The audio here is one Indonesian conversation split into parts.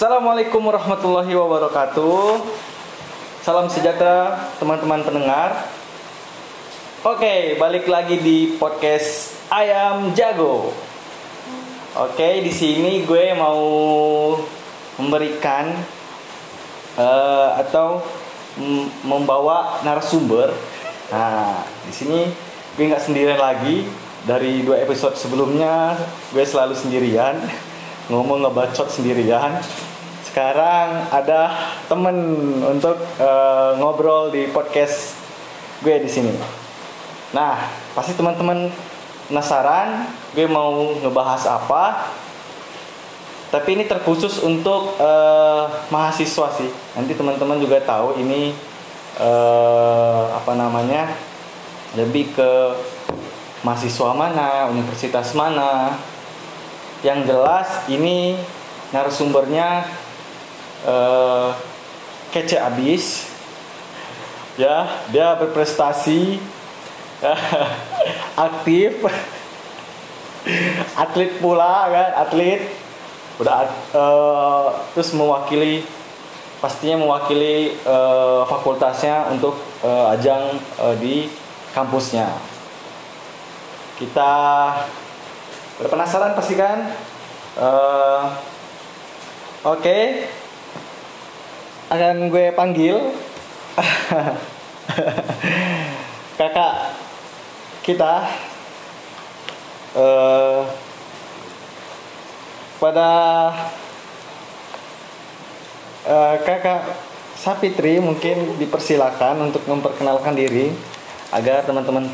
Assalamualaikum warahmatullahi wabarakatuh. Salam sejahtera teman-teman pendengar. Oke, balik lagi di podcast Ayam Jago. Oke, di sini gue mau memberikan eh, atau membawa narasumber. Nah, di sini gue nggak sendirian lagi. Dari dua episode sebelumnya, gue selalu sendirian ngomong ngebacot sendirian. Sekarang ada temen untuk eh, ngobrol di podcast gue di sini. Nah, pasti teman-teman penasaran gue mau ngebahas apa. Tapi ini terkhusus untuk eh, mahasiswa sih. Nanti teman-teman juga tahu ini eh, apa namanya lebih ke mahasiswa mana, universitas mana. Yang jelas ini narasumbernya eh, kece abis. Ya, dia berprestasi. Aktif. Atlet pula kan atlet. Udah eh, terus mewakili pastinya mewakili eh, fakultasnya untuk eh, ajang eh, di kampusnya. Kita udah penasaran pasti kan? Eh, oke akan gue panggil kakak kita eh pada eh, kakak Sapitri mungkin dipersilakan untuk memperkenalkan diri agar teman-teman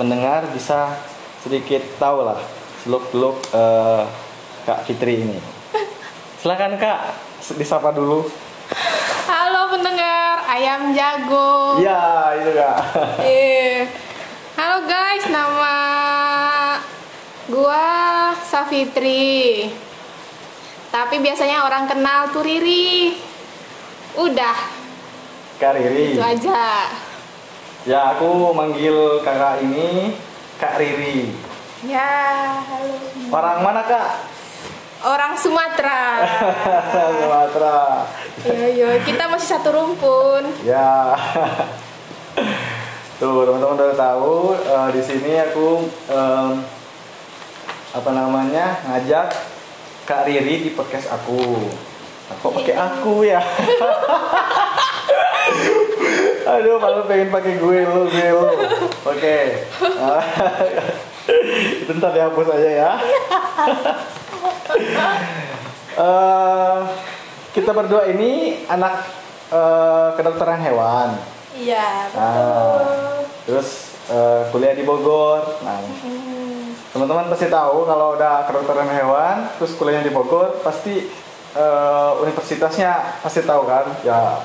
pendengar bisa sedikit tahu lah seluk-beluk eh, Kak Fitri ini. Silakan Kak, disapa dulu. Pendengar ayam jago. Iya, itu Kak. Eh, Halo guys, nama gua Safitri. Tapi biasanya orang kenal tuh Riri. Udah, Kak Riri. itu aja. Ya, aku manggil kakak ini Kak Riri. Ya, halo. Orang mana Kak? Orang Sumatera. Sumatera. Yo yo, kita masih satu rumpun. Ya. Tuh, teman-teman udah tahu eh, di sini aku em, apa namanya ngajak Kak Riri di podcast aku. Nah, kok pakai aku ya? Aduh, malah pengen pakai gue lu, gue lu. Oke. Itu ntar dihapus aja ya. Eh, kita berdua ini anak eh, kedokteran hewan. Iya, Ah, terus eh, kuliah di Bogor. Nah, teman-teman pasti tahu kalau udah kedokteran hewan, terus kuliahnya di Bogor, pasti eh, universitasnya pasti tahu kan? Ya,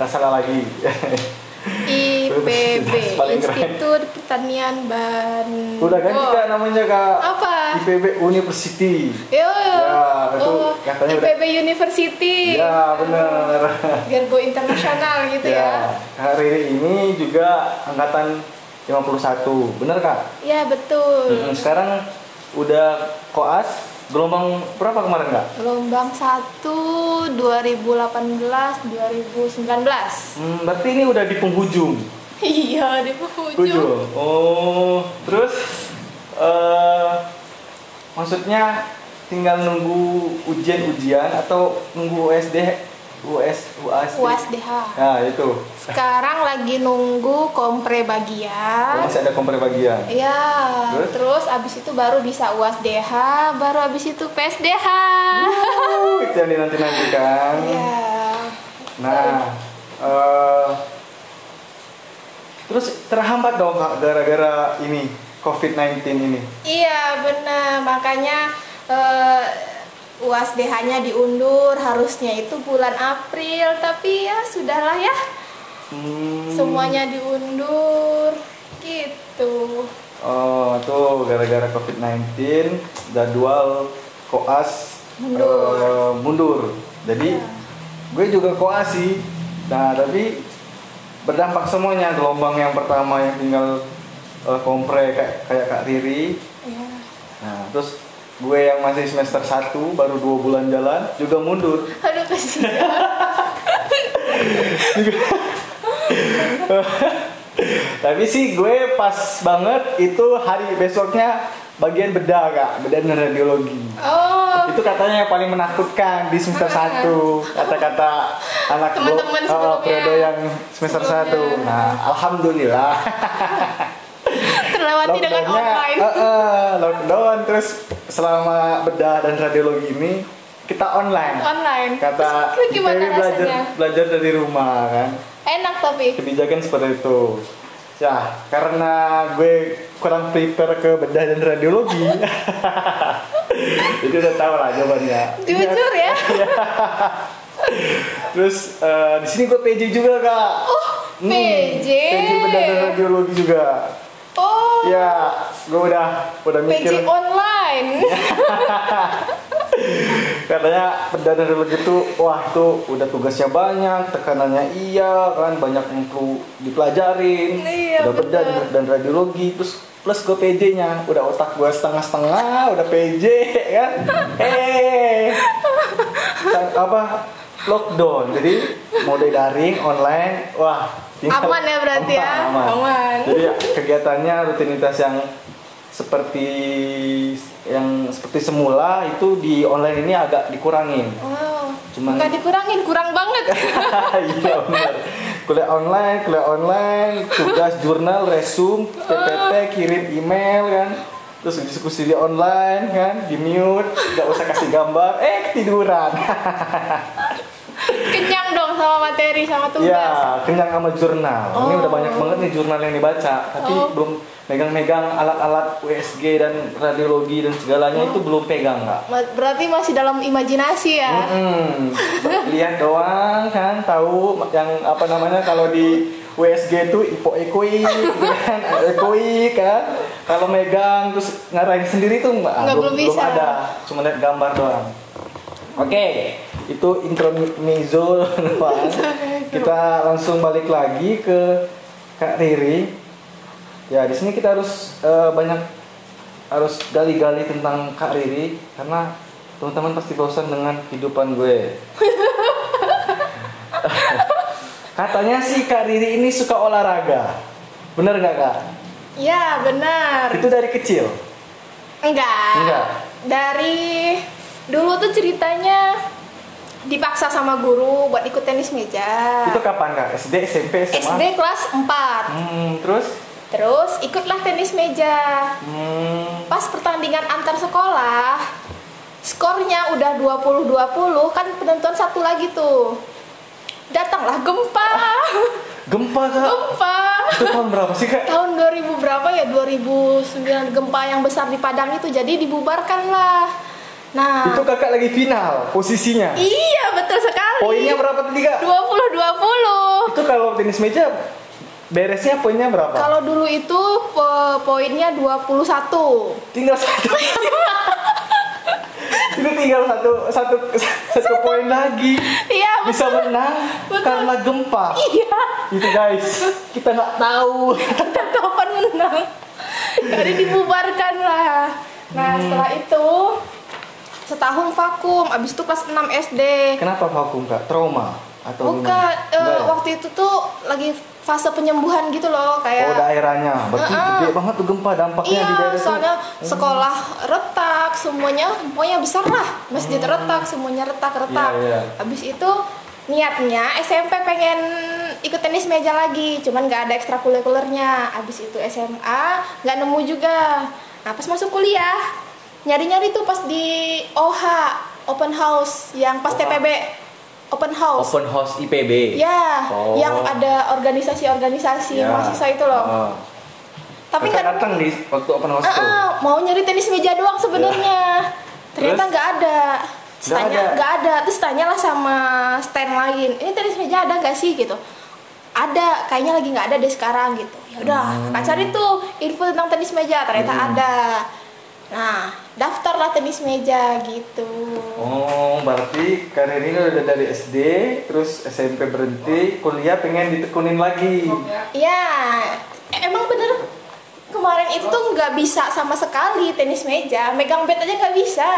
nggak salah lagi. IPB. Institut Pertanian Bandung. udah ganti kak namanya kak. Apa? IPB University. Yo, yo. Ya, itu oh, katanya udah- IPB University. Ya bener. Biar go internasional gitu ya. ya. Riri ini juga angkatan 51, bener kak? Ya, betul. Mm, Sekarang udah koas gelombang berapa kemarin kak? Gelombang 1 2018 2019. Hmm, berarti ini udah di penghujung. Iya, di penghujung. Oh, terus eh maksudnya tinggal nunggu ujian-ujian atau nunggu USD US UASD? UASDH. Nah, itu. Sekarang lagi nunggu kompre Oh, bagian. masih ada kompre bagian. Iya, Terus? terus abis itu baru bisa UASDH, baru abis itu PSDH. Uh, itu yang dinanti-nantikan. Iya. Nah, eh terus terhambat dong Kak, gara-gara ini COVID-19 ini. Iya benar makanya eh, UASDH-nya diundur harusnya itu bulan April tapi ya sudahlah ya Hmm. semuanya diundur gitu. Oh, tuh gara-gara COVID-19 jadwal koas Mundur. eh, mundur. Jadi Iya. gue juga koas sih. Nah, tapi berdampak semuanya gelombang yang pertama yang tinggal eh, kompre kayak kayak Kak Riri. Ya. Nah, terus gue yang masih semester 1 baru dua bulan jalan juga mundur Aduh kasihan. tapi sih gue pas banget itu hari besoknya bagian bedah kak bedah radiologi Oh, itu katanya yang paling menakutkan di semester 1 kata-kata anak. Teman-teman sebelumnya. periode yang semester Sebelumnya. 1 nah alhamdulillah terlewati dengan online. eh, eh, lockdown terus selama bedah dan radiologi ini kita online Online. kata Terus gimana Dewi belajar rasanya? belajar dari rumah kan Enak tapi. kebijakan seperti itu ya karena gue kurang prepare ke bedah dan radiologi itu udah tahu lah jawabannya Jujur ya. terus eh, di sini gue PJ juga kak Oh, Hmm, PJ. PJ bedah dan radiologi juga ya gue udah udah mikir. PJ online. katanya perdana dulu gitu wah itu udah tugasnya banyak tekanannya iya kan banyak yang perlu dipelajarin. Iya, udah bedah dan radiologi terus plus gue PJ nya udah otak gue setengah-setengah udah PJ kan? Eh apa? Lockdown jadi mode daring online wah tinggal- Aman ya berarti ya? aman, Aman. jadi kegiatannya rutinitas yang seperti yang seperti semula itu di online ini agak dikurangin Wow. Cuman- Nggak dikurangin, kurang banget. iya benar kuliah online kuliah online tugas jurnal resume PPT kirim email kan terus diskusi di online kan di mute nggak usah kasih gambar eh ketiduran Kenyang dong sama materi sama tugas. ya kenyang sama jurnal ini Oh. udah banyak banget nih jurnal yang dibaca tapi Oh. belum megang-megang alat-alat USG dan radiologi dan segalanya itu belum pegang nggak Berarti masih dalam imajinasi ya. Mm-mm. lihat doang kan tahu yang apa namanya kalau di WSG itu ipo ekoi kan ekoi kan kalau megang terus ngarahin sendiri tuh Nggak, belum bisa. ada cuma lihat gambar doang oke itu intro mezzo Pan. kita langsung balik lagi ke Kak Riri ya di sini kita harus eh, banyak harus gali-gali tentang Kak Riri karena teman-teman pasti bosan dengan kehidupan gue. Katanya sih Kak Riri ini suka olahraga. Bener nggak Kak? Ya benar. Itu dari kecil. Enggak. Enggak. Dari dulu tuh ceritanya dipaksa sama guru buat ikut tenis meja. Itu kapan Kak? SD, SMP, SMA? SD kelas 4. Hmm, terus? Terus ikutlah tenis meja. Hmm, Pas pertandingan antar sekolah, skornya udah 20-20 kan penentuan satu lagi tuh. Datanglah gempa. gempa Kak? gempa. Itu tahun berapa sih Kak? Tahun 2000 berapa ya? 2009 gempa yang besar di Padang itu. Jadi dibubarkanlah. Nah, Itu kakak lagi final posisinya. iya betul sekali. Poinnya berapa tadi Kak? 20-20. Itu kalau tenis meja beresnya poinnya berapa? Kalau dulu itu po- poinnya 21. tinggal satu. Itu tinggal satu satu satu poin lagi. Iya, Bisa menang Betul. karena gempa. Iya. Itu guys, kita nggak tahu. kita kapan menang jadi dibubarkan lah nah Hmm. setelah itu setahun vakum abis itu kelas 6 SD Kenapa vakum kak? Trauma atau bukan gimana? eh, Enggak ya? waktu itu tuh lagi fase penyembuhan gitu loh kayak Oh daerahnya, berarti Heeh. gede banget tuh gempa dampaknya Iya, di daerah itu. soalnya sekolah retak, semuanya pokoknya besar lah. Masjid retak, semuanya retak-retak. Hmm. Iya, iya. Habis itu niatnya SMP pengen ikut tenis meja lagi, cuman nggak ada ekstrakurikulernya. Habis itu SMA nggak nemu juga. Nah pas masuk kuliah nyari-nyari tuh pas di OH open house yang pas OH. TPB open house. Open house IPB. Ya, Oh. yang ada organisasi-organisasi Ya. mahasiswa itu loh. Oh. Tapi nggak datang di waktu open house Ah, tuh. ah, mau nyari tenis meja doang sebenarnya. Ternyata Terus? nggak ada. Terus Nggak tanya ada? nggak ada. Terus tanyalah sama stand lain. Ini tenis meja ada nggak sih gitu? Ada, kayaknya lagi nggak ada deh sekarang gitu. Ya udah, Hmm. cari tuh info tentang tenis meja. Ternyata Hmm. ada. Nah, daftarlah tenis meja gitu. Oh, berarti karir ini udah dari SD, terus SMP berhenti, kuliah pengen ditekunin lagi. Ya, e- emang bener kemarin itu tuh nggak bisa sama sekali tenis meja megang bat aja nggak bisa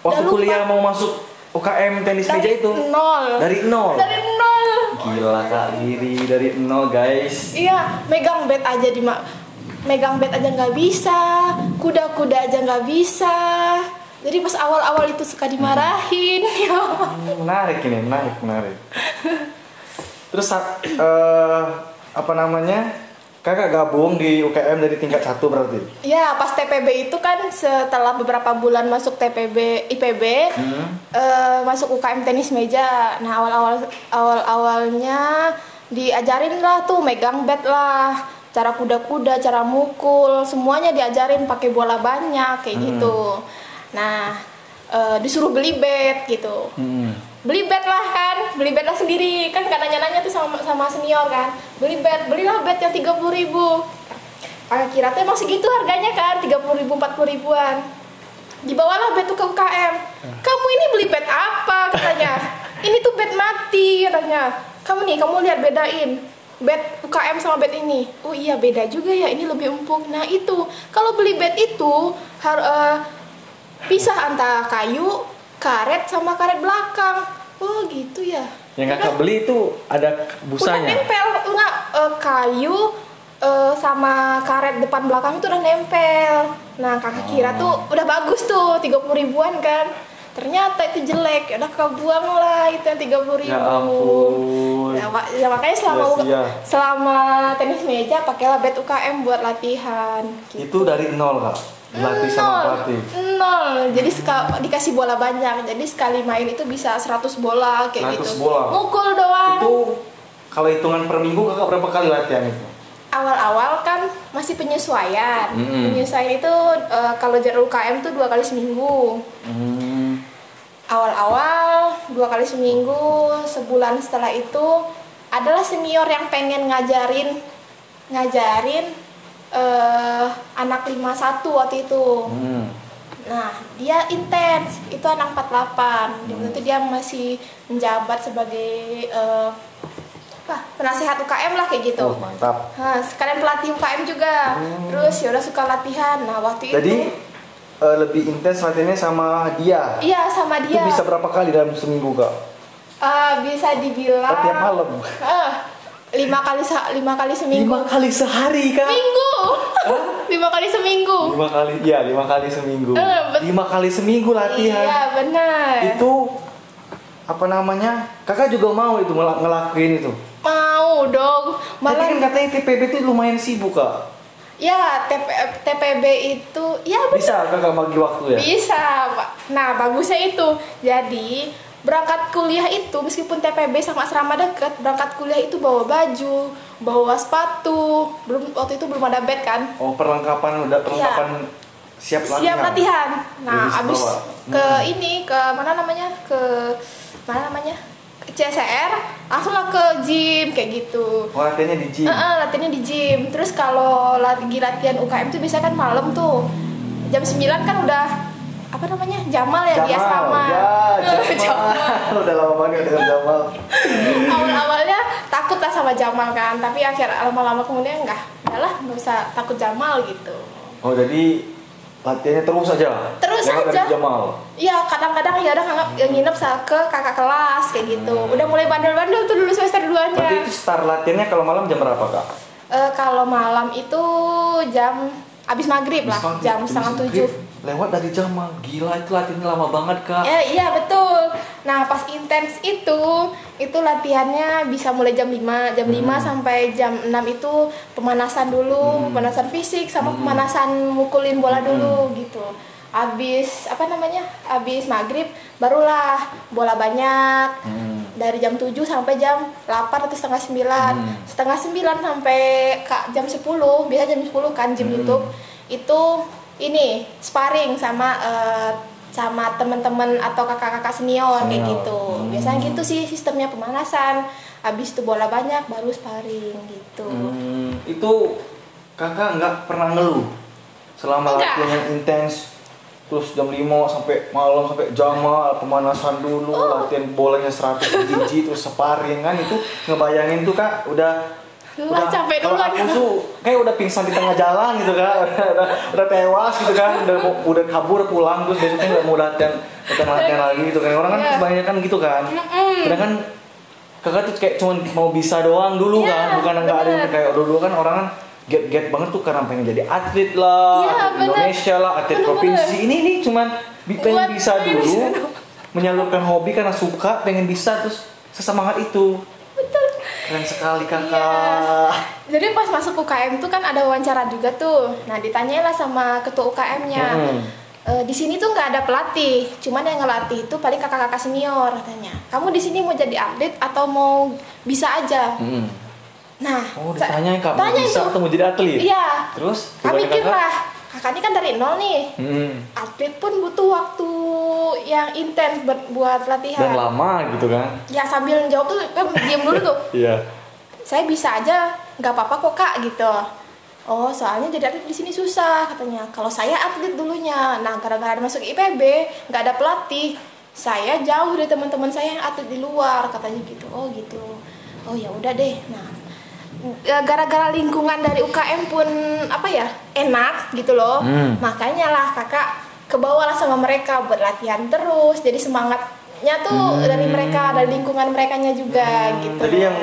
Waktu lupa. kuliah mau masuk UKM tenis meja Dari itu nol dari nol. dari nol Gila kak diri dari nol guys. iya megang bat aja di ma- megang bat aja nggak bisa kuda-kuda aja nggak bisa jadi pas awal-awal itu suka dimarahin ya Hmm, Menarik ini menarik menarik. Terus saat eh, apa namanya kakak gabung di UKM dari tingkat satu berarti. Ya, pas TPB itu kan setelah beberapa bulan masuk TPB IPB Hmm. eh, masuk UKM tenis meja. Nah, awal-awal awal-awalnya diajarin lah tuh megang bat lah, cara kuda-kuda, cara mukul, semuanya diajarin pakai bola banyak kayak Hmm. gitu. Nah, eh, disuruh beli bat gitu. Hmm. beli bat lah kan beli bat lah sendiri. Kan gak nanya-nanya tuh sama sama senior kan. Beli bat belilah bat yang tiga puluh ribu. Kakak kira tuh emang segitu harganya kan tiga puluh ribu empat puluh ribuan. Dibawalah bat tuh ke UKM kamu ini beli bat apa? Katanya. Ini tuh bat mati katanya. Kamu nih kamu lihat bedain bat UKM sama bat ini. Oh iya beda juga ya ini lebih empuk. Nah itu kalau beli bat itu har eh, pisah antara kayu karet sama karet belakang. Oh gitu ya. Yang kakak Udah- beli itu ada udah busanya. nempel enggak eh, kayu eh, sama karet depan belakang itu udah nempel. Nah kakak kira tuh Oh. udah bagus tuh 30 ribuan kan ternyata itu jelek ya udah kau buang lah itu yang 30 ribu Ya ampun. Ya, mak- ya makanya selama Sia-sia. selama tenis meja pakailah bat UKM buat latihan. gitu. Itu dari nol kak. Dilatih sama pelatih. nol. Jadi seka- dikasih bola banyak. Jadi sekali main itu bisa 100 bola kayak 100 gitu. bola. Mukul doang. Itu kalau hitungan per minggu kakak berapa kali latihan itu? Awal-awal kan masih penyesuaian. Mm-mm. Penyesuaian itu eh, kalau jarak UKM tuh dua kali seminggu. Hmm. Awal-awal dua kali seminggu, sebulan setelah itu adalah senior yang pengen ngajarin ngajarin eh, anak 51 waktu itu. Hmm. Nah, dia intens. Itu anak 48. Di waktu itu dia masih menjabat sebagai apa? Penasehat UKM lah kayak gitu. Oh mantap. Nah, sekalian pelatih UKM juga. Terus ya udah suka latihan. Nah, waktu Jadi itu eh, lebih intens latihannya sama dia. iya sama Itu dia. bisa berapa kali dalam seminggu kak? Eh, bisa dibilang Oh, tiap malam. Eh, lima kali se- lima kali seminggu. Lima kali sehari kak? Minggu. lima kali seminggu. Lima kali, iya lima kali seminggu. Bet- Lima kali seminggu latihan. Iya benar. Itu apa namanya? Kakak juga mau itu ngel- ngelakuin itu. Mau dong. Tapi Malah kan katanya TPB itu lumayan sibuk kak. Ya TP, TPB itu ya benar. Bisa kakak bagi waktu ya? Bisa. Pak. Nah, bagusnya itu. Jadi, berangkat kuliah itu meskipun TPB sama asrama dekat, berangkat kuliah itu bawa baju, bawa sepatu. Belum waktu itu belum ada bed kan? Oh perlengkapan udah perlengkapan siap latihan. Siap latihan. Nah, Jadi abis bawa. ke Hmm. ini ke mana namanya? Ke mana namanya? CSR, langsung lah ke gym kayak gitu. Oh latihannya di gym. Heeh, latihannya di gym. Terus kalau lagi latihan UKM tuh biasanya kan malam tuh. Jam 9 kan udah apa namanya? Jamal ya di asrama. Ya, Jamal. udah lama banget dengan Jamal. Awal-awalnya takut lah sama Jamal kan, tapi akhir lama-lama kemudian enggak. Udahlah, nggak usah takut Jamal gitu. Oh jadi latihannya terus aja. Terus Jangan aja. Jamal. Iya, kadang-kadang ya udah nganggap nginep ke kakak kelas kayak gitu. Udah mulai bandel-bandel tuh dulu semester 2-nya. Berarti itu start latihannya kalau malam jam berapa kak? Eh, kalau malam itu jam abis maghrib lah, maghrib, jam setengah tujuh. Lewat dari Jamal. Gila itu latihannya lama banget kak. Ya, iya betul. Nah, pas intens itu, itu latihannya bisa mulai jam 5, jam 5 sampai jam 6 itu pemanasan dulu, pemanasan fisik sama pemanasan mukulin bola dulu gitu. Abis apa namanya? Abis maghrib barulah bola banyak. Hmm. Dari jam 7 sampai jam 8 atau setengah 9 Hmm. Setengah 9 sampai jam 10 Biasa jam 10 kan gym Hmm. YouTube Itu ini sparring sama eh, sama teman-teman atau kakak-kakak senior, kayak gitu. Hmm. Biasanya gitu sih sistemnya pemanasan. Habis itu bola banyak baru sparring gitu. Hmm, itu kakak nggak pernah ngeluh selama latihan yang intens terus jam 5 sampai malam sampai Jamal pemanasan dulu Oh. latihan bolanya 100 biji terus sparring kan itu ngebayangin tuh kak udah Lelah, capek kalau duluan. aku tuh kayak udah pingsan di tengah jalan gitu kan udah, udah, udah tewas gitu kan udah udah kabur pulang terus besoknya nggak mau latihan latihan latihan lagi gitu kan orang kan Iya. kebanyakan gitu kan sedangkan kakak tuh kayak cuman mau bisa doang dulu Iya, kan bukan nggak ada yang bener. kayak dulu kan orang kan get get banget tuh karena pengen jadi atlet lah Iya, atlet bener. Indonesia lah atlet Bener, provinsi ini nih cuman pengen bisa dulu menyalurkan hobi karena suka pengen bisa terus sesemangat itu. Keren sekali kakak Iya. Jadi pas masuk UKM tuh kan ada wawancara juga tuh. Nah ditanyain lah sama ketua UKM-nya. Hmm. "E, di sini tuh nggak ada pelatih, cuman yang ngelatih itu paling kakak-kakak senior katanya. Kamu di sini mau jadi atlet atau mau bisa aja? Hmm. Nah, Oh, ditanya kak, mau tanyain bisa tuh. atau mau jadi atlet? Iya. Terus? Kami lah, kakak ini kan dari nol nih. Hmm. Atlet pun butuh waktu yang intens buat, buat Dan latihan. lama gitu kan? Ya sambil jawab tuh kan diam dulu tuh. Iya. saya bisa aja nggak apa-apa kok kak gitu oh soalnya jadi atlet di sini susah katanya kalau saya atlet dulunya nah gara-gara ada masuk IPB nggak ada pelatih saya jauh dari teman-teman saya yang atlet di luar katanya gitu oh gitu oh ya udah deh nah gara-gara lingkungan dari UKM pun apa ya enak gitu loh Hmm. makanya lah kakak kebawa lah sama mereka buat latihan terus jadi semangatnya tuh dari mereka dari lingkungan mereka juga gitu Hmm, Jadi yang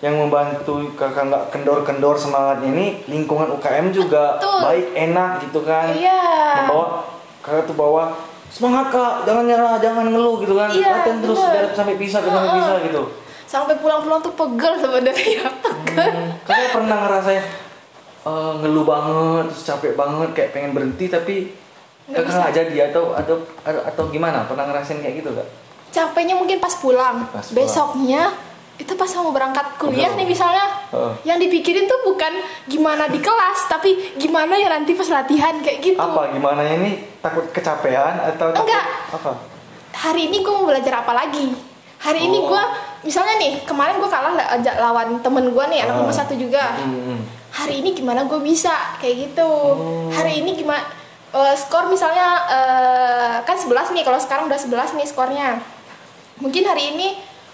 yang membantu kakak nggak kendor-kendor semangatnya ini lingkungan UKM juga Betul. baik enak gitu kan? Iya. Membawa kakak tuh bawa semangat kak, jangan nyerah, jangan ngeluh gitu kan? Iya, Latihan terus bener. sampai bisa, sampai bisa gitu. sampai pulang-pulang tuh pegel sebenarnya Hmm, kakak pernah ngerasain eh, ngeluh banget, terus capek banget, kayak pengen berhenti tapi Nggak kakak bisa. nggak jadi atau atau atau, gimana? Pernah ngerasain kayak gitu gak? capeknya mungkin pas pulang Pas pulang. besoknya itu pas mau berangkat kuliah Betul. nih misalnya Heeh. yang dipikirin tuh bukan gimana di kelas tapi gimana ya nanti pas latihan kayak gitu Apa gimana ini takut kecapean atau takut Enggak. apa? hari ini gue mau belajar apa lagi hari ini Oh. gue misalnya nih kemarin gue kalah la- aja lawan temen gue nih anak Ah. nomor satu juga Hmm, hmm. hari ini gimana gue bisa kayak gitu Oh. hari ini gimana eh, skor misalnya eh, kan 11 nih kalau sekarang udah 11 nih skornya mungkin hari ini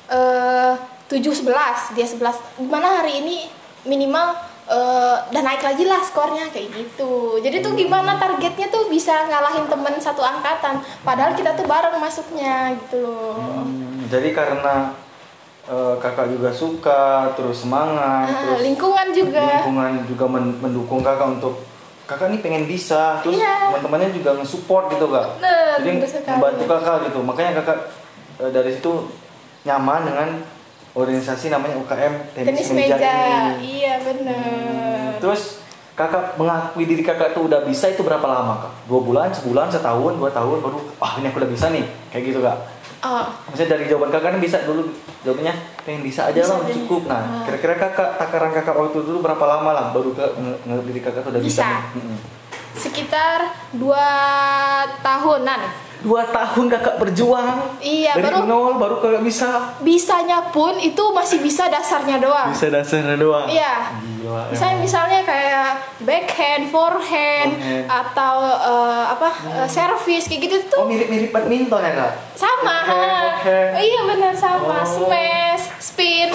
eh 7 11 dia 11 gimana hari ini minimal eh udah naik lagi lah skornya kayak gitu. Jadi tuh gimana targetnya tuh bisa ngalahin temen satu angkatan? Padahal kita tuh bareng masuknya gitu loh. Hmm, jadi karena eh, kakak juga suka, terus semangat, Ah, terus lingkungan juga. lingkungan juga men- mendukung kakak untuk kakak nih pengen bisa, terus Iya. teman-temannya juga nge-support gitu kak. Bener, jadi membantu kakak gitu, makanya kakak eh, dari situ nyaman dengan organisasi namanya UKM tenis, tenis meja, ini. iya kakak mengakui diri kakak tuh udah bisa itu berapa lama kak? Dua bulan, sebulan, setahun, dua tahun baru ah ini aku udah bisa nih kayak gitu kak. oh Maksudnya dari jawaban kakak kan bisa dulu jawabannya pengen bisa aja Bisa lah cukup. Nah Ah. kira-kira kakak takaran kakak waktu dulu berapa lama lah baru nge- diri kakak tuh udah bisa. Bisa. nih? Sekitar dua tahunan Dua tahun kakak berjuang. Iya, dari baru- nol baru kakak bisa. bisanya pun itu masih bisa dasarnya doang Bisa dasarnya doang. Iya. Gila. Misalnya emang. misalnya kayak backhand, forehand, Forehand. atau eh, apa eh, service kayak gitu tuh Oh mirip-mirip badminton ya kak? sama. Forehand. Iya benar sama. Oh. Smash, spin,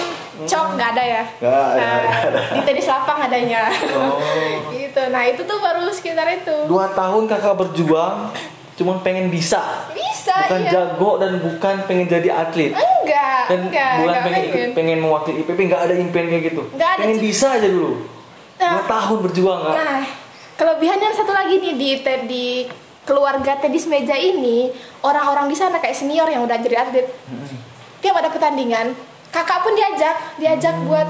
chop nggak ada ya? Nggak ada, Nah, ada. Di tenis lapang adanya. Oh. gitu. Nah itu tuh baru sekitar itu. Dua tahun kakak berjuang, cuman pengen bisa. Bisa Bukan iya. jago dan bukan pengen jadi atlet. Enggak, dan enggak, bukan enggak pengen ikut pengen mewakili IPB nggak ada impian kayak gitu Nggak ada, pengen bisa aja dulu Nah. dua tahun berjuang kak Nah, kelebihannya satu lagi nih di di keluarga tenis meja ini orang-orang di sana kayak senior yang udah jadi atlet. Tiap ada pertandingan, kakak pun diajak, diajak buat,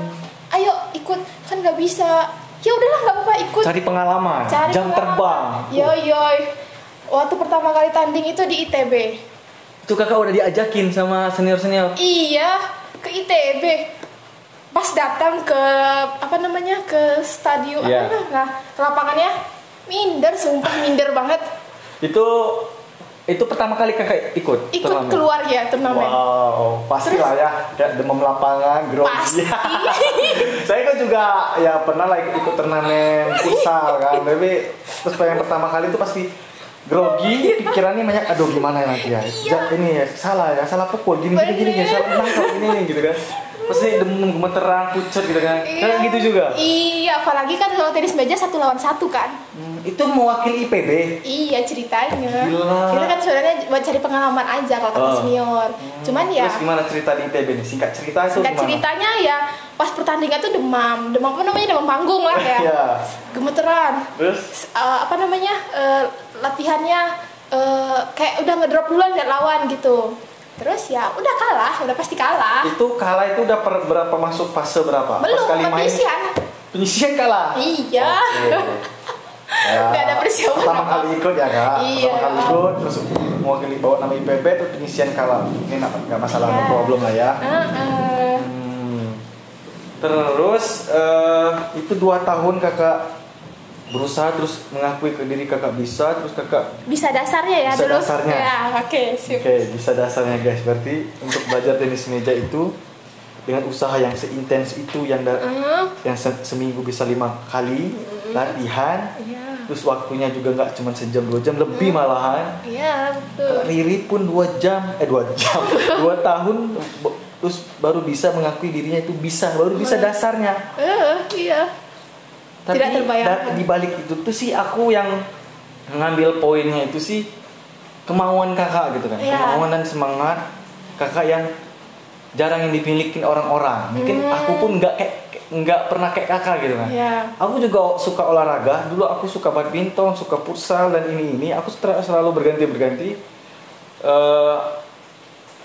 ayo ikut, kan nggak bisa. Ya udahlah nggak apa-apa ikut. cari pengalaman Cari jam pengalaman. terbang Yo yo. Waktu pertama kali tanding itu di ITB. itu kakak udah diajakin sama senior senior Iya, ke ITB. Pas datang ke apa namanya ke stadion Iya. apa nah, ke lapangannya minder, sumpah minder banget. itu itu pertama kali kakak ikut Ikut turnamen? keluar ya turnamen. Wow, pasti lah ya, demam lapangan, Pasti. grogi. Saya kan juga ya pernah lah ikut turnamen futsal kan, tapi terus yang pertama kali itu pasti grogi, pikirannya banyak, aduh gimana ya nanti ya, Ja- ini ya salah ya, salah pukul, gini gini gini, ya, salah nangkap gini nih gitu kan. pasti demam gemeteran pucat gitu kan kan gitu juga Iya, apalagi kan kalau tenis meja satu lawan satu kan. Hmm, itu mewakili IPB Iya ceritanya. Gila. Kita kan sebenarnya buat cari pengalaman aja kalau kata Oh. senior. Cuman ya terus gimana cerita di IPB nih singkat cerita itu singkat gimana ceritanya ya pas pertandingan tuh demam, demam apa namanya demam panggung lah ya. Iya. Gemeteran. terus eh, apa namanya eh, latihannya eh, kayak udah ngedrop duluan lihat lawan gitu. Terus ya udah kalah, udah pasti kalah. itu kalah itu udah per, berapa masuk fase berapa Belum pas kali main penyisian. kalah Iya. Oke. Ya, Nggak ada persiapan pertama apa-apa. kali ikut ya kak Iya. pertama kali ikut terus mewakili bawa nama IPB terus penyisian kalah ini nggak nggak masalah no problem lah ya Heeh. Hmm. Terus eh, itu dua tahun kakak berusaha terus mengakui ke diri kakak bisa terus kakak Bisa dasarnya ya Bisa dulu. dasarnya. Ya, oke, sip. oke bisa dasarnya guys berarti untuk belajar tenis meja itu dengan usaha yang seintens itu yang da- Hmm, yang se- seminggu bisa lima kali latihan Iya. terus waktunya juga nggak cuma sejam dua jam lebih malahan Iya, betul. Kak Riri pun dua jam eh dua jam dua tahun terus baru bisa mengakui dirinya itu bisa baru bisa dasarnya Eh, iya. Tapi Tidak terbayangkan. di balik itu tuh sih aku yang ngambil poinnya itu sih kemauan kakak gitu kan. Iya. Kemauan dan semangat kakak yang jarang yang dimiliki orang-orang. Mungkin Hmm. aku pun nggak kayak nggak pernah kayak kakak gitu kan. Iya. Aku juga suka olahraga. Dulu aku suka badminton, suka futsal dan ini ini. Aku selalu berganti berganti. Eh,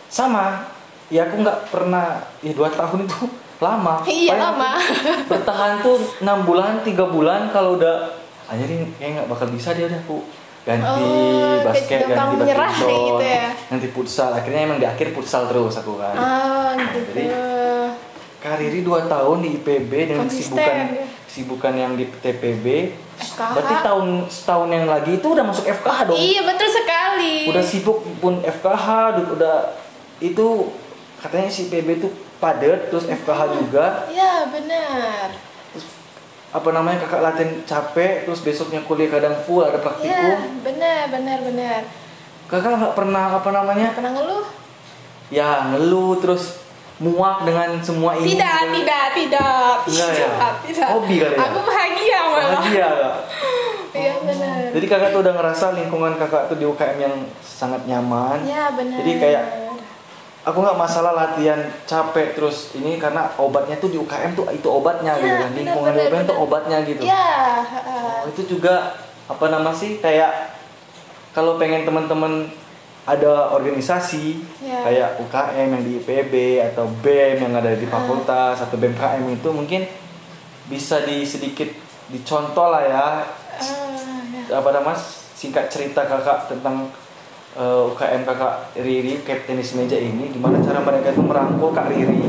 sama. Ya aku nggak pernah. Ya dua tahun itu lama. Iya, Paling lama. bertahan tuh enam bulan, tiga bulan. Kalau udah anjir kayak nggak bakal bisa dia udah aku ganti Oh, basket, ganti badminton, kayak gitu ya. nanti futsal. Akhirnya emang di akhir futsal terus aku kan. Ah, gitu. Jadi, Kariri 2 tahun di IPB dengan kesibukan ya. kesibukan yang di TPB. FKH. Berarti tahun setahun yang lagi itu udah masuk FKH dong. Iya, betul sekali. Udah sibuk pun FKH, udah, itu katanya si IPB itu padat terus FKH juga. Iya, benar. Terus apa namanya kakak latihan capek terus besoknya kuliah kadang full ada praktikum. benar, benar, benar. Kakak nggak pernah apa namanya? Pernah ngeluh? Ya ngeluh terus muak dengan semua ini. Tidak, tidak, tidak. Enggak ya? Tidak, tidak. Hobi kali ya? Aku bahagia malah. Bahagia kak. Iya, benar. Jadi kakak tuh udah ngerasa lingkungan kakak tuh di UKM yang sangat nyaman. Iya, benar. Jadi kayak aku nggak masalah latihan capek terus ini karena obatnya tuh di UKM tuh itu obatnya Iya, gitu kan. benar, Lingkungan UKM tuh obatnya gitu. Iya, heeh. Oh, itu juga apa nama sih kayak kalau pengen teman-teman ada organisasi Iya. kayak UKM yang di IPB atau BEM yang ada di fakultas atau BMKM itu mungkin bisa di sedikit dicontoh lah ya Ah, ya. apa nama singkat cerita kakak tentang eh, UKM kakak Riri Cap tenis meja ini gimana cara mereka itu merangkul kak Riri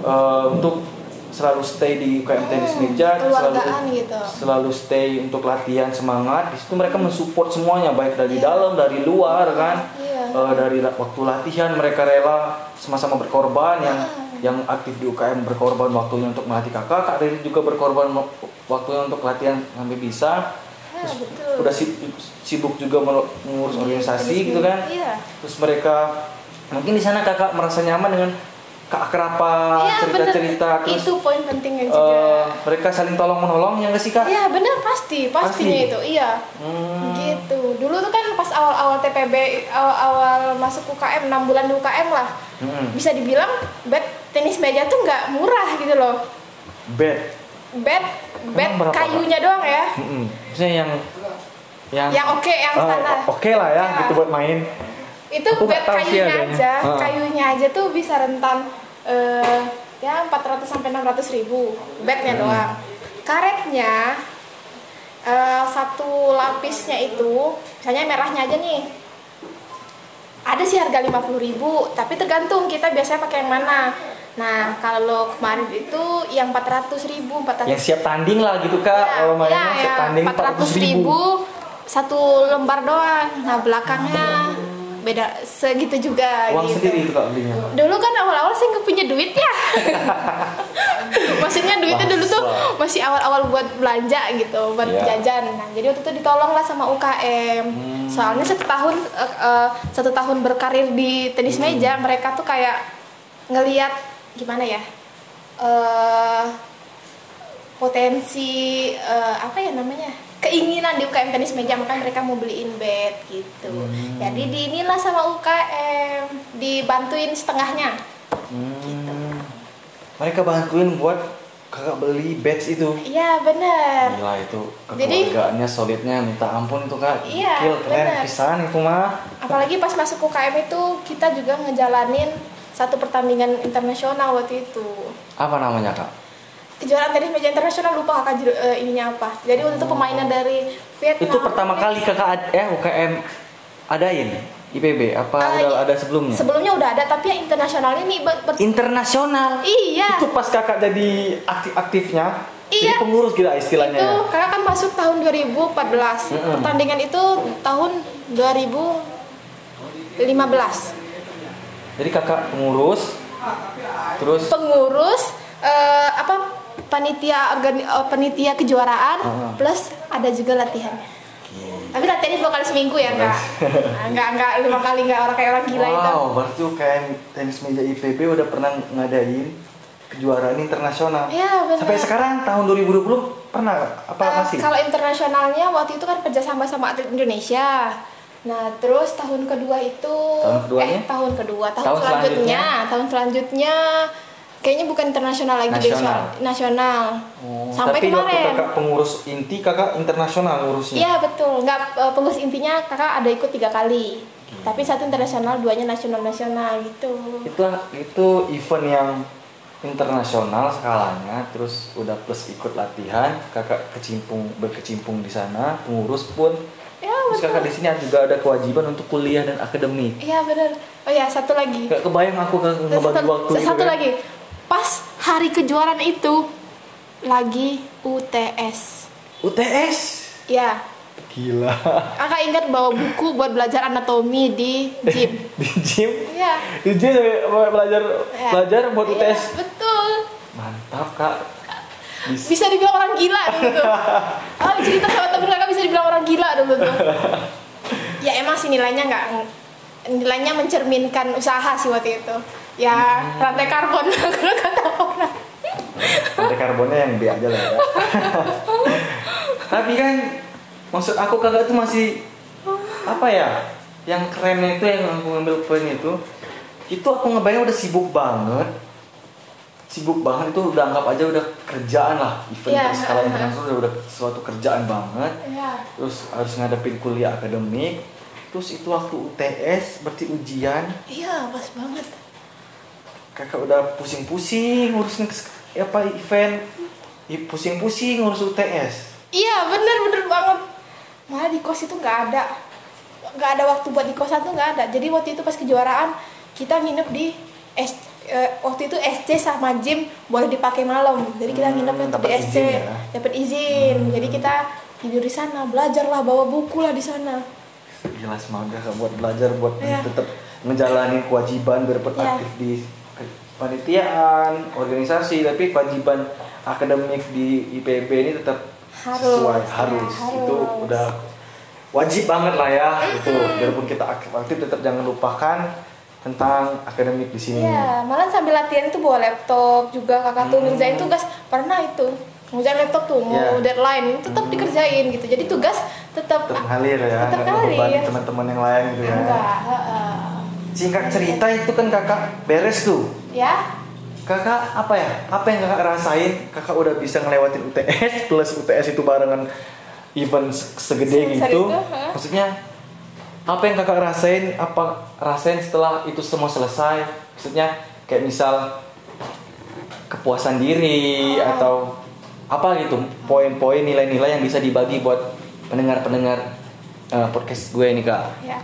eh, untuk selalu stay di UKM tenis Hmm, meja selalu keluargaan gitu. selalu stay untuk latihan semangat di situ mereka mensupport semuanya baik dari Iya. dalam dari luar kan Iya. Eh, dari waktu latihan mereka rela sama-sama berkorban yang Ah. yang aktif di UKM berkorban waktunya untuk melatih kakak kak Riri juga berkorban waktunya untuk latihan sampai bisa Terus betul. udah si- sibuk juga mengurus organisasi gitu kan Iya. terus mereka mungkin di sana kakak merasa nyaman dengan keakraban Iya, cerita-cerita bener. terus itu poin pentingnya eh, juga. mereka saling tolong menolong ya nggak sih kak Iya, benar pasti, pastinya Pasti. itu. Iya. Hmm. Gitu. Dulu tuh kan pas awal-awal TPB, awal-awal masuk UKM 6 bulan di UKM lah. Mm-mm. Bisa dibilang bed tenis meja tuh nggak murah gitu loh. bed Bed bed kayunya doang ya. Maksudnya yang yang Yang oke, yang eh, standar. oke lah ya Ya. gitu buat main Itu Aku bed sih kayunya aja. Ah. Kayunya aja tuh bisa rentan eh, ya 400 sampai 600 ribu bednya Hmm. doang. Karetnya eh, satu lapisnya itu, misalnya merahnya aja nih. Ada sih harga 50.000 ribu, tapi tergantung kita biasanya pakai yang mana. Nah, kalau kemarin itu yang 400 ribu, 400 yang siap tanding lah gitu kak Ya, kalau mainnya ya, siap tanding 400 ribu satu lembar doang. Nah, belakangnya beda segitu juga uang gitu. sendiri itu kak belinya Dulu kan awal-awal saya nggak punya duit ya. Maksudnya duitnya dulu tuh masih awal-awal buat belanja gitu, buat Iya. jajan. Nah, jadi waktu itu ditolong lah sama UKM. Hmm. Soalnya satu tahun eh, eh, satu tahun berkarir di tenis Hmm. meja, mereka tuh kayak ngelihat gimana ya eh potensi eh, apa ya namanya keinginan di UKM tenis meja makanya mereka mau beliin bed gitu Hmm. jadi di inilah sama UKM dibantuin setengahnya Hmm. Mereka bantuin buat kakak beli badge itu. iya bener Gila itu Jadi- kekeluargaannya solidnya minta ampun itu kak. Iya, keren bener. pisan itu mah. apalagi pas masuk UKM itu kita juga ngejalanin satu pertandingan internasional waktu itu Apa namanya kak? kejuaraan tenis meja internasional lupa kakak eh, ininya apa jadi waktu itu pemainnya dari Vietnam Itu pertama kali kakak ad- eh UKM adain IPB apa Ah, udah ada sebelumnya? sebelumnya udah ada tapi yang internasional ini ber- ber- Internasional. iya Itu pas kakak jadi aktif-aktifnya. Jadi Iya. pengurus gitu istilahnya. itu ya. kakak kan masuk tahun 2014 Mm-mm. pertandingan itu tahun 2015 Jadi kakak pengurus. Terus pengurus eh, apa panitia organi eh, panitia kejuaraan Ah. plus ada juga latihannya tapi latihannya dua kali seminggu ya enggak enggak enggak lima kali enggak orang kayak orang gila itu wow, berarti UKM tenis meja IPB udah pernah ngadain kejuaraan internasional. Iya, benar. Sampai sekarang tahun 2020 pernah apa Eh, masih? kalau internasionalnya waktu itu kan kerjasama sama atlet Indonesia. Nah, terus tahun kedua itu Tahun keduanya? eh tahun kedua, tahun, Tahun selanjutnya, tahun selanjutnya kayaknya bukan internasional lagi deh, Nasional. soal- nasional. Oh, Sampai tapi kemarin. kakak pengurus inti kakak internasional ngurusnya. Iya betul, nggak eh, pengurus intinya kakak ada ikut tiga kali, tapi satu internasional, duanya nasional nasional gitu. Itu itu event yang internasional skalanya, terus udah plus ikut latihan, kakak kecimpung berkecimpung di sana, pengurus pun. Ya Terus kakak di sini juga ada kewajiban untuk kuliah dan akademik. Iya benar. Oh ya satu lagi. Gak kebayang aku ke ngebagi satu, waktu gitu satu kan. lagi pas hari kejuaraan itu lagi UTS UTS. ya Gila. kakak ingat bawa buku buat belajar anatomi di gym di gym. ya Di gym belajar Ya. belajar buat Iya, UTS. betul Mantap kak. Bisa. bisa dibilang orang gila dulu tuh ah cerita sama temen kakak bisa dibilang orang gila dulu tuh ya emang sih nilainya nggak nilainya mencerminkan usaha sih waktu itu ya rantai karbon kalau kata orang Ada karbonnya yang B aja lah ya. Tapi kan maksud aku kakak tuh masih apa ya? Yang kerennya itu yang aku ngambil poin itu itu aku ngebayang udah sibuk banget sibuk banget itu udah anggap aja udah kerjaan lah. Event berskala uh-huh. internasional udah, udah suatu kerjaan banget. Ya terus harus ngadepin kuliah akademik. Terus itu waktu UTS berarti ujian. Iya pas banget. Kakak udah pusing-pusing ngurusin apa event. Pusing-pusing ngurus UTS Iya bener bener banget. Malah di kos itu nggak ada, nggak ada waktu buat di kosan tuh nggak ada. Jadi waktu itu pas kejuaraan kita nginep di S, eh, waktu itu SC sama gym boleh dipakai malam. Jadi kita Hmm, nginep untuk di SC, ya? dapat izin. Jadi kita tidur di sana, belajar lah, bawa buku lah di sana. gila semoga Kak, buat belajar buat Iya. tetap menjalani kewajiban dapat Iya. aktif di panitiaan organisasi tapi kewajiban akademik di IPB ini tetap Harus, sesuai ya, harus. harus. itu udah wajib banget lah ya itu biarpun kita aktif aktif tetap jangan lupakan tentang akademik di sini Iya, malah sambil latihan tuh bawa laptop juga kakak tuh Hmm. ngerjain tugas pernah itu ngerjain laptop tuh mau Iya. deadline tetap dikerjain gitu. Jadi tugas tetap tetap ngalir ya Tetap ngalir. teman-teman yang lain gitu ya enggak, singkat cerita itu kan kakak beres tuh ya kakak apa ya apa yang kakak rasain kakak udah bisa ngelewatin UTS plus UTS itu barengan event se- segede Sebesar gitu itu, hah? maksudnya apa yang kakak rasain? Apa rasain setelah itu semua selesai? Maksudnya kayak misal kepuasan diri Oh. atau apa gitu poin-poin nilai-nilai yang bisa dibagi buat pendengar-pendengar eh, podcast gue ini kak. Ya.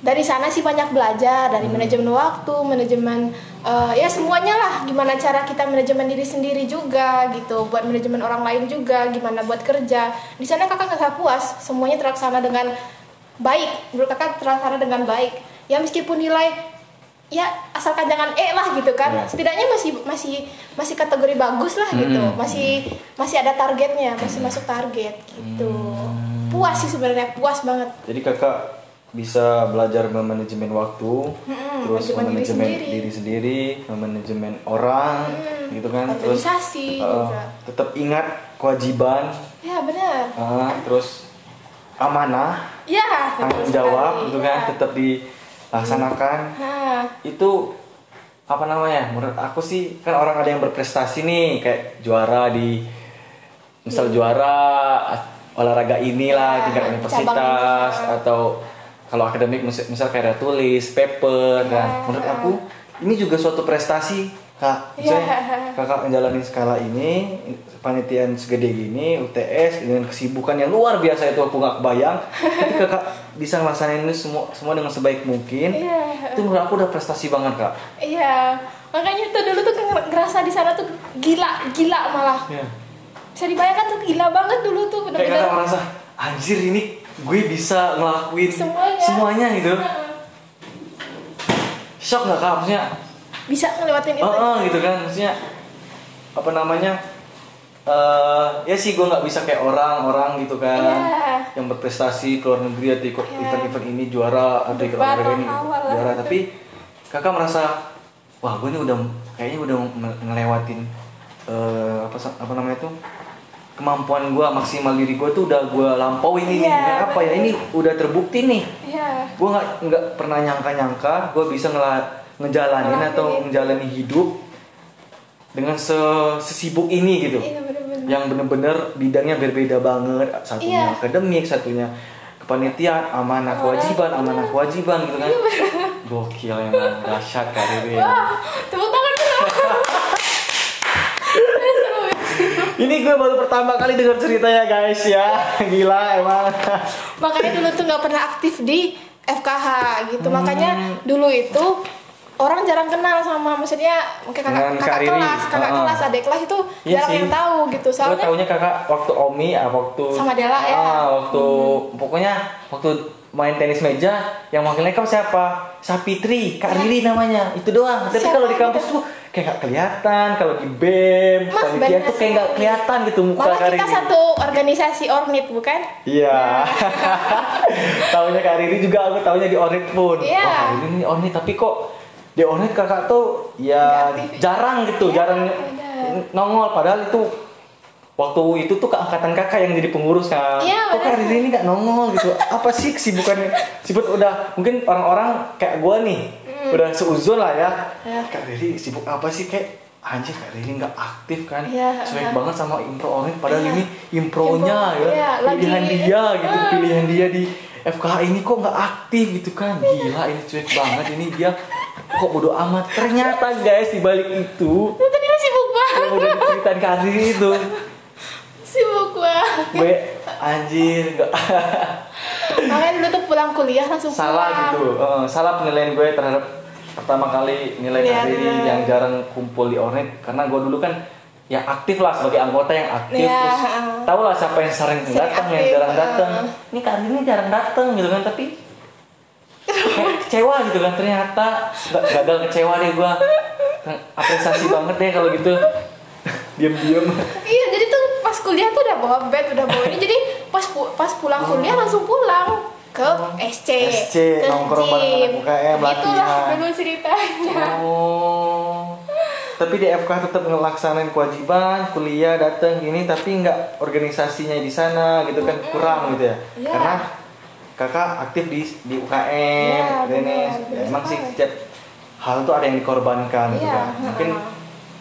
Dari sana sih banyak belajar dari manajemen waktu manajemen eh, ya semuanya lah. Gimana cara kita manajemen diri sendiri juga gitu buat manajemen orang lain juga gimana buat kerja. Di sana kakak nggak puas semuanya terlaksana dengan baik menurut kakak terlaksana dengan baik ya meskipun nilai ya asalkan jangan E lah gitu kan Ya. setidaknya masih masih masih kategori bagus lah gitu Hmm. masih masih ada targetnya masih masuk target gitu puas sih sebenarnya puas banget jadi kakak bisa belajar memanajemen waktu, Mm-mm, terus manajemen diri memanajemen sendiri. diri sendiri, memanajemen orang, Mm, gitu kan. Terus uh, juga. tetap ingat kewajiban, Ya benar. uh, terus amanah, Ya. tanggung jawab, gitu kan, Ya. tetap dilaksanakan. Nah, Itu apa namanya? Menurut aku sih kan orang ada yang berprestasi nih, kayak juara di misal Iya. juara olahraga inilah Ya, tingkat universitas ini. atau kalau akademik misal, misal karya tulis, paper Ya. kan. Menurut aku ini juga suatu prestasi kak. Misalnya Ya. kakak menjalani skala ini, panitian segede gini, UTS dengan kesibukan yang luar biasa itu aku nggak kebayang. Tapi kakak bisa ngelaksanain ini semua semua dengan sebaik mungkin. Iya. Itu menurut aku udah prestasi banget kak. Iya, makanya tuh dulu tuh nger- ngerasa di sana tuh gila, gila malah. Ya. Bisa dibayangkan tuh gila banget dulu tuh Kayak kakak bener-bener. merasa anjir ini gue bisa ngelakuin Semuanya. semuanya gitu. Shock nggak kak? Maksudnya Bisa ngelewatin itu. Oh, oh, gitu kan maksudnya apa namanya eh ya sih gue nggak bisa kayak orang-orang gitu kan Iya. yang berprestasi ke luar negeri atau ikut Iya. event-event ini juara atau ikut olahraga ini juara tapi kakak merasa wah gue ini udah kayaknya udah ngelewatin eh, apa apa namanya tuh kemampuan gue maksimal diri gue tuh udah gue lampauin ini dengan apa ya ini udah terbukti nih Iya. gue nggak nggak pernah nyangka-nyangka gue bisa ngela ngejalanin atau menjalani hidup dengan se- sesibuk ini gitu Iya bener-bener. yang bener-bener bidangnya berbeda banget satunya Iya. akademik satunya kepanitiaan amanah kewajiban amanah kewajiban gitu kan gokil emang dahsyat karirnya Wah, tepuk tangan ya. ini gue baru pertama kali dengar ceritanya guys ya gila emang Makanya dulu tuh nggak pernah aktif di FKH gitu. Hmm. Makanya dulu itu orang jarang kenal sama maksudnya mungkin kakak, kakak Riri. kelas, kakak Heeh. kelas, adik kelas itu Iya jarang sih. yang tahu gitu. gue Soalnya taunya kakak waktu Omi ah waktu Sama Dela, ya? ah, waktu pokoknya waktu main tenis meja yang wakil lengkap siapa Sapitri Kak Riri namanya itu doang tapi kalau di kampus gitu? tuh kayak gak kelihatan kalau di bem Mas, panitia tuh kayak gak kelihatan gitu muka malah Kak kita satu organisasi ornit bukan? Iya. taunya Kak Riri juga aku taunya di Ornit pun. Iya. Wah, Riri ini Ornit tapi kok di Ornit kakak tuh ya aktif. jarang gitu, Iya, jarang benar. nongol padahal itu waktu itu tuh keangkatan kakak yang jadi pengurus kan. Iya, kok Kak ini nggak nongol gitu. Apa sih kesibukannya? Sibuk udah mungkin orang-orang kayak gua nih udah seuzon lah ya. Hmm. Ya. Kak Riri sibuk apa sih kayak Anjir Kak Riri nggak aktif kan Iya, Cuek iya. banget sama impro Ornit Padahal Iya. ini impronya Impro, ya iya, lagi- Pilihan dia gitu Ah. Pilihan dia di FKH ini kok nggak aktif gitu kan Gila ini cuek banget Ini dia kok bodo amat? Ternyata guys di balik itu Itu tadi lu sibuk banget, Yang udah diceritain Riri itu. Sibuk banget. Gue anjir nggak. Makanya dulu tuh pulang kuliah langsung Salah pulang. gitu. Eh, Salah penilaian gue terhadap Pertama kali nilai Kak Riri bener. Yang jarang kumpul di Ornit Karena gue dulu kan ya aktif lah sebagai anggota yang aktif. Iya, terus tahu lah siapa yang sering, Sering datang yang jarang datang. Ini Riri ini jarang datang gitu kan. Tapi kayak kecewa gitu kan ternyata. Nggak gagal kecewa deh gua. Apresiasi banget deh kalau gitu. Diam-diam. Iya, jadi tuh pas kuliah tuh udah bawa bed, udah bawa ini. Jadi pas pu- pas pulang kuliah langsung pulang ke SC, SC, ke nongkrong bareng UKM, Itulah latihan. dulu ceritanya. oh. Tapi di FK tetap ngelaksanain kewajiban kuliah datang gini tapi nggak organisasinya di sana gitu kan kurang gitu ya? Iya. karena kakak aktif di di UKM Ya, benar emang sih setiap hal tuh ada yang dikorbankan gitu Iya, kan mungkin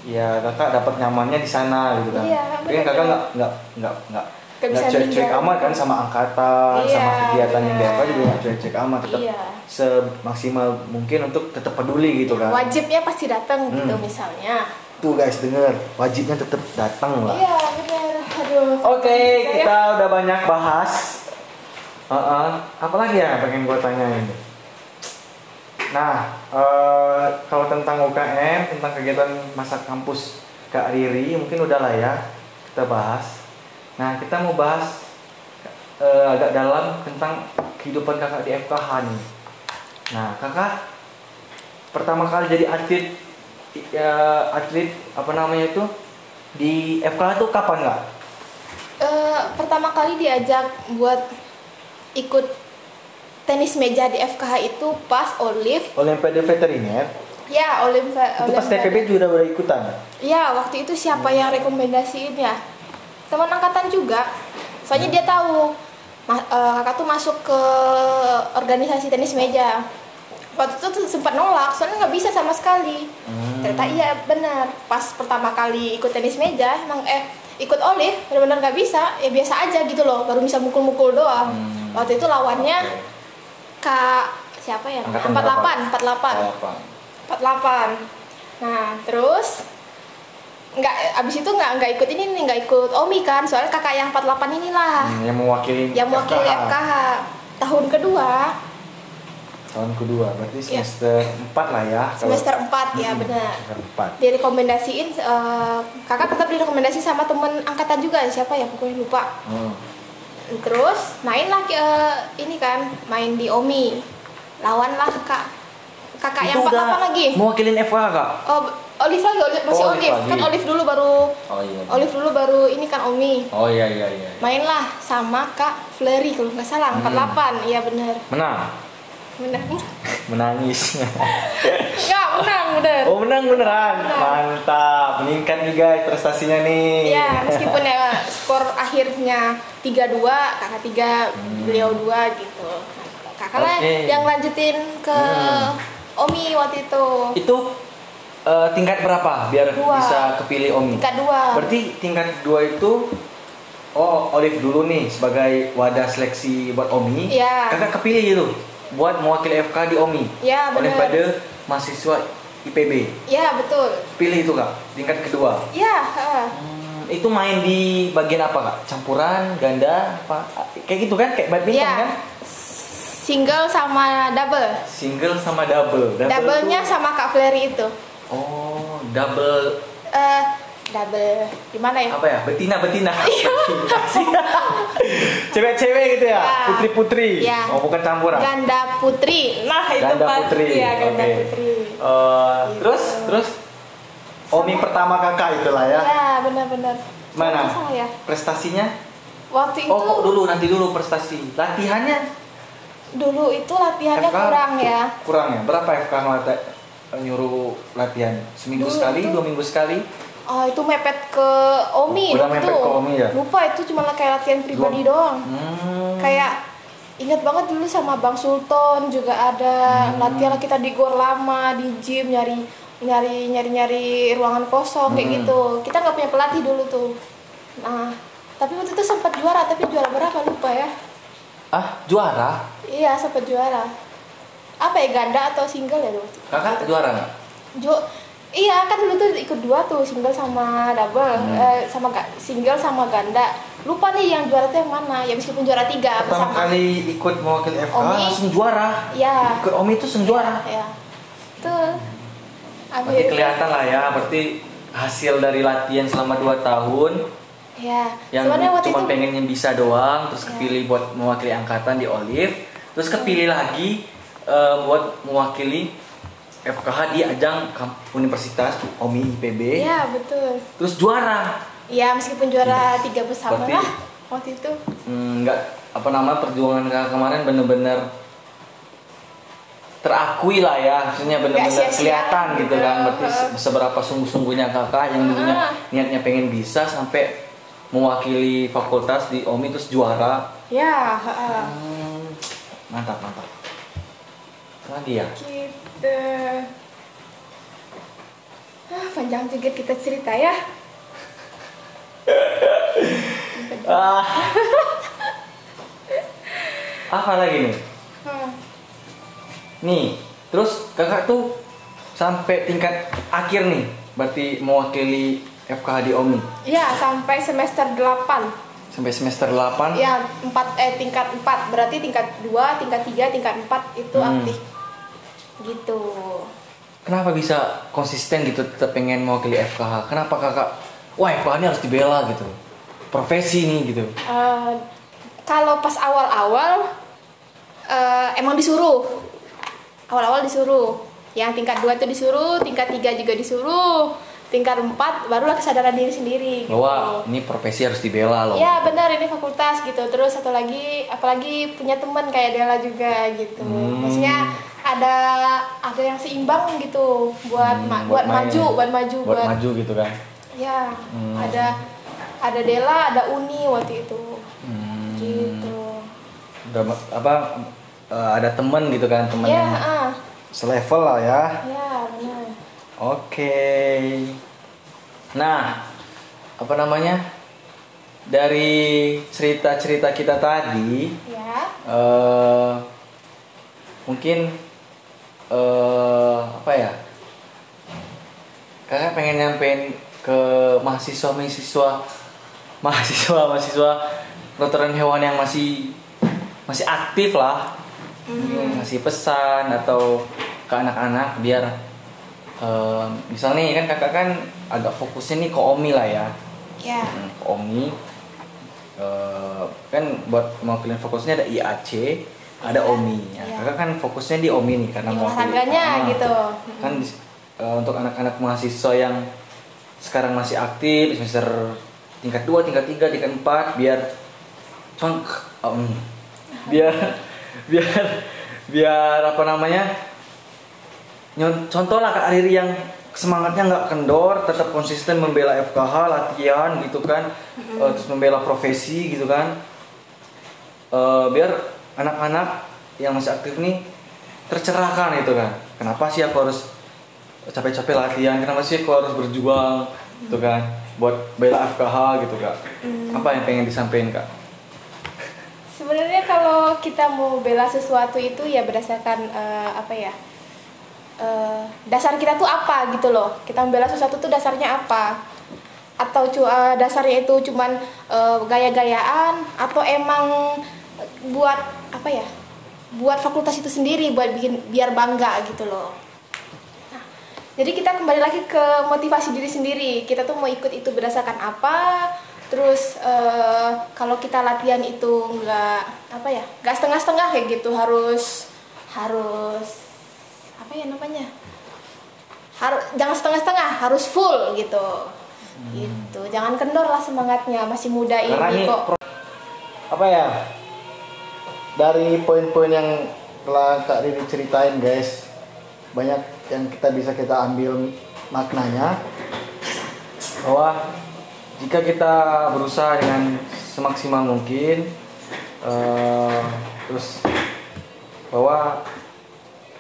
ya kakak dapat nyamannya di sana gitu kan tapi kan benar. kakak nggak nggak nggak nggak Nggak cuek-cuek amat kan sama angkatan Iya, sama kegiatan yang di benar. FK juga nggak cuek-cuek amat tetap Iya. semaksimal mungkin untuk tetap peduli gitu kan Wajibnya pasti datang gitu Hmm. misalnya. tuh guys denger wajibnya tetap datang lah Iya, benar. Aduh. Oke, Ya. kita udah banyak bahas. Uh-uh. Apalagi ya pengen gue tanyain? Nah, eh, kalau tentang UKM, tentang kegiatan masa kampus Kak Riri, mungkin udah lah ya kita bahas. Nah, kita mau bahas eh, agak dalam tentang kehidupan kakak di FKH nih. Nah, kakak pertama kali jadi atlet, ya, atlet apa namanya itu di FKH tuh kapan nggak? Eh, pertama kali diajak buat ikut tenis meja di FKH itu pas Olive. Olimpiade veteriner? Ya Olive itu pas TPB juga udah ikutan? Ya waktu itu siapa yang rekomendasiin ya teman angkatan juga. Soalnya dia tahu ma- eh, kakak tuh masuk ke organisasi tenis meja. Waktu itu tuh sempat nolak soalnya nggak bisa sama sekali. Hmm. ternyata iya benar. Pas pertama kali ikut tenis meja emang eh ikut Olive benar-benar nggak bisa. Ya biasa aja gitu loh baru bisa mukul-mukul doang. Hmm. Waktu itu lawannya kak siapa ya? Angkatan 48 berapa? 48 48 nah terus nggak abis itu nggak nggak ikut ini nih nggak ikut Omi kan? Soalnya kakak yang 48 inilah. Hmm, yang mewakili yang mewakili FKH. tahun kedua. Tahun kedua berarti Iya. semester 4 lah ya kalau- semester 4 ya Hmm, benar. semester 4 direkomendasiin eh, kakak tetap direkomendasi sama temen angkatan juga siapa ya? Pokoknya lupa. Hmm. Terus mainlah ke ini kan main di Omi. Lawanlah kak kakak yang Itu 48 udah lagi. mewakilin FKH kak? Oh Olive lagi Olive, masih Oh, Olive, Olive. kan. Olive dulu baru oh iya Olive dulu baru ini kan Omi. Oh iya iya iya mainlah sama kak Fleury kalau nggak salah Hmm. 48 iya bener menang. Bener menangis. Nggak menang bener oh menang beneran Menang. mantap meningkat nih guys prestasinya nih Iya, meskipun ya skor akhirnya 3-2, kakak 3, beliau 2 gitu. Kakak Hmm. Oke. yang lanjutin ke Hmm. Omi waktu itu. itu eh, tingkat berapa biar Dua. bisa kepilih Omi Tingkat 2. berarti tingkat dua itu oh Olive dulu nih sebagai wadah seleksi buat Omi Iya. kakak kepilih itu buat mewakili FK di Omi Iya, bener. Olimpiade mahasiswa IPB Ya, betul. pilih itu kak tingkat kedua Ya, heeh. Hmm, itu main di bagian apa kak campuran ganda apa kayak gitu kan kayak badminton ya. kan Single sama double. single sama double double Double-nya tuh- sama Kak Flery itu. oh double Eh, double. Gimana ya? apa ya? Betina betina. Cewek-cewek gitu ya? Ya. putri-putri. Ya. oh bukan campuran Ganda putri. Nah, itu Ganda pasti putri. ya ganda Oke. putri. Eh, terus terus? Omi pertama kakak itulah ya? Ya, benar-benar. mana? Ya. prestasinya? Waktu itu oh kok dulu nanti dulu prestasi. Latihannya? Dulu itu latihannya FK kurang ya. kurang ya? Berapa FK ngelata- nyuruh latihan? Seminggu Dulu sekali tuh- dua minggu sekali Oh, itu mepet ke Omi Udah waktu mepet itu. ke Omi ya? Lupa itu cuma kayak latihan pribadi Dua- doang. hmm. Kayak ingat banget dulu sama Bang Sultan juga ada Hmm. latihan kita di gor lama di gym nyari nyari nyari nyari ruangan kosong kayak Hmm. gitu. Kita nggak punya pelatih dulu tuh. Nah, tapi waktu itu sempat juara tapi juara berapa lupa ya. ah juara Iya, sempat juara. Apa ya ganda atau single ya dulu? kakak juara nggak Jo Iya kan dulu tuh ikut dua tuh single sama double Hmm. eh, sama ga- single sama ganda. Lupa nih yang juara tuh yang mana ya meskipun juara tiga pertama bersama. kali ikut mewakili FK Omi. langsung juara. Ya ikut Omi itu langsung juara. Ya tuh berarti kelihatan lah ya berarti hasil dari latihan selama 2 tahun. Ya yang sebenarnya waktu cuma itu pengennya bisa doang terus Ya. kepilih buat mewakili angkatan di Olive. Terus kepilih lagi eh, buat mewakili FKH di ajang universitas Omi IPB ya betul. Terus juara. Ya meskipun juara tiga bersama Berarti- lah waktu itu. Hmm, nggak apa nama perjuangan kakak kemarin bener-bener terakui lah ya. Maksudnya bener-bener kelihatan gitu kan. Berarti seberapa sungguh-sungguhnya kakak yang dulunya Heeh. niatnya pengen bisa sampai mewakili fakultas di Omi terus juara. Ya heeh. Hmm, mantap mantap lagi ya gitu ah, panjang juga kita cerita ya ah. apa lagi nih Hmm. nih terus kakak tuh sampai tingkat akhir nih berarti mewakili FKH di Omi ya sampai semester 8 sampai semester 8 Ya, empat eh tingkat 4 berarti tingkat 2, tingkat 3, tingkat 4 itu Hmm. aktif. Gitu. kenapa bisa konsisten gitu tetap pengen mewakili FKH kenapa kakak wah FKH ini harus dibela gitu profesi nih gitu Eh, kalau pas awal-awal eh, emang disuruh. Awal-awal disuruh. Yang tingkat 2 itu disuruh, tingkat 3 juga disuruh. tingkat 4 barulah kesadaran diri sendiri gitu. bahwa ini profesi harus dibela loh Ya benar ini fakultas gitu. Terus satu lagi apalagi punya teman kayak Dela juga gitu. Hmm. Maksudnya ada ada yang seimbang gitu buat Hmm, ma- buat, main. maju, buat maju, buat maju gitu kan Ya, Hmm. ada ada Dela, ada Uni waktu itu. Hmm, Gitu. udah apa eh, ada temen gitu kan temen Ya, yang ah. selevel lah ya Ya, benar. Oke. Nah, apa namanya? Dari cerita-cerita kita tadi, Ya. eh mungkin eh apa ya? Kakak pengen nyampein ke mahasiswa-mahasiswa mahasiswa-mahasiswa kedokteran hewan yang masih masih aktif lah. Mungkin ngasih pesan atau ke anak-anak biar eh, misal nih kan kakak kan agak fokusnya nih ke Omi lah ya Ya. Hmm, ke Omi Eh, kan buat mewakilin fokusnya ada IAC ada Omi. Ya, kakak kan fokusnya di Omi nih karena mewakili- olahraganya Ah, gitu. kan eh, untuk anak-anak mahasiswa yang sekarang masih aktif semester tingkat 2, tingkat 3, tingkat 4 biar con em, biar biar biar apa namanya contoh lah Kak Riri yang semangatnya nggak kendor tetap konsisten membela FKH latihan gitu kan eh, terus membela profesi gitu kan. Eh, biar anak-anak yang masih aktif nih tercerahkan itu kan kenapa sih aku harus capek-capek latihan kenapa sih aku harus berjuang gitu kan buat bela FKH gitu kak apa yang pengen disampaikan kak Sebenarnya kalau kita mau bela sesuatu itu ya berdasarkan eh, apa ya? eh, dasar kita tuh apa gitu loh. Kita membela sesuatu tuh dasarnya apa? Atau eh, dasarnya itu cuman eh, gaya-gayaan atau emang buat apa ya? Buat fakultas itu sendiri buat bikin biar bangga gitu loh. Nah, Jadi kita kembali lagi ke motivasi diri sendiri. Kita tuh mau ikut itu berdasarkan apa? Terus eh, kalau kita latihan itu nggak apa ya, nggak setengah-setengah kayak gitu harus harus apa ya namanya? Harus jangan setengah-setengah, harus full gitu. Gitu. Jangan kendor lah semangatnya, masih muda karena ini kok. pro- apa ya dari poin-poin yang telah Kak Riri ceritain guys banyak yang kita bisa kita ambil maknanya bahwa jika kita berusaha dengan semaksimal mungkin eh, terus bahwa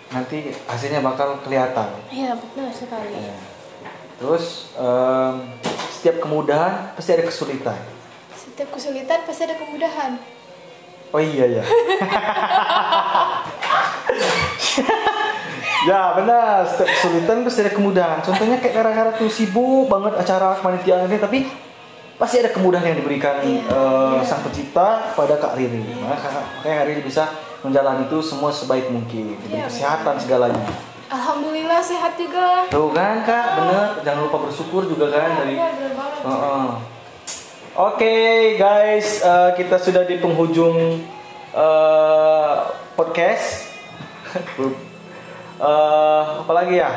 nanti hasilnya bakal kelihatan Iya, benar sekali. Ya. terus em, setiap kemudahan pasti ada kesulitan Setiap kesulitan pasti ada kemudahan. Oh iya ya. ya benar, setiap kesulitan pasti ada kemudahan. Contohnya kayak gara-gara tuh sibuk banget acara kepanitiaan ini, tapi pasti ada kemudahan yang diberikan Iya, eh, iya. sang pencipta pada Kak Riri. Maka makanya Kak Riri bisa menjalani itu semua sebaik mungkin, diberi Iya, kesehatan segalanya. Alhamdulillah sehat juga. Tuh kan Kak, bener. Jangan lupa bersyukur juga kan dari Iya, benar banget. Heeh. Oke guys, eh, kita sudah di penghujung eh, podcast. Eh, apa lagi ya?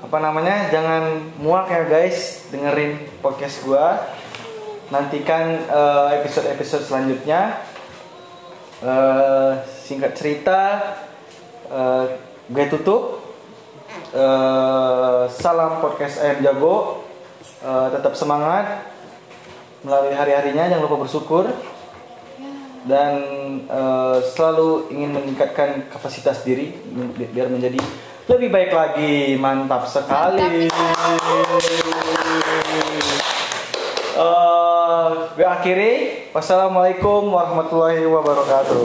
Apa namanya? Jangan muak ya guys, dengerin podcast gua. Nantikan eh, episode-episode selanjutnya. Eh, singkat cerita, eh, gue tutup. Eh, salam podcast ayam jago. Eh, tetap semangat melalui hari-harinya. Jangan lupa bersyukur dan eh, selalu ingin meningkatkan kapasitas diri bi- biar menjadi lebih baik lagi. Mantap sekali. Eh, gue akhiri. Wassalamualaikum warahmatullahi wabarakatuh.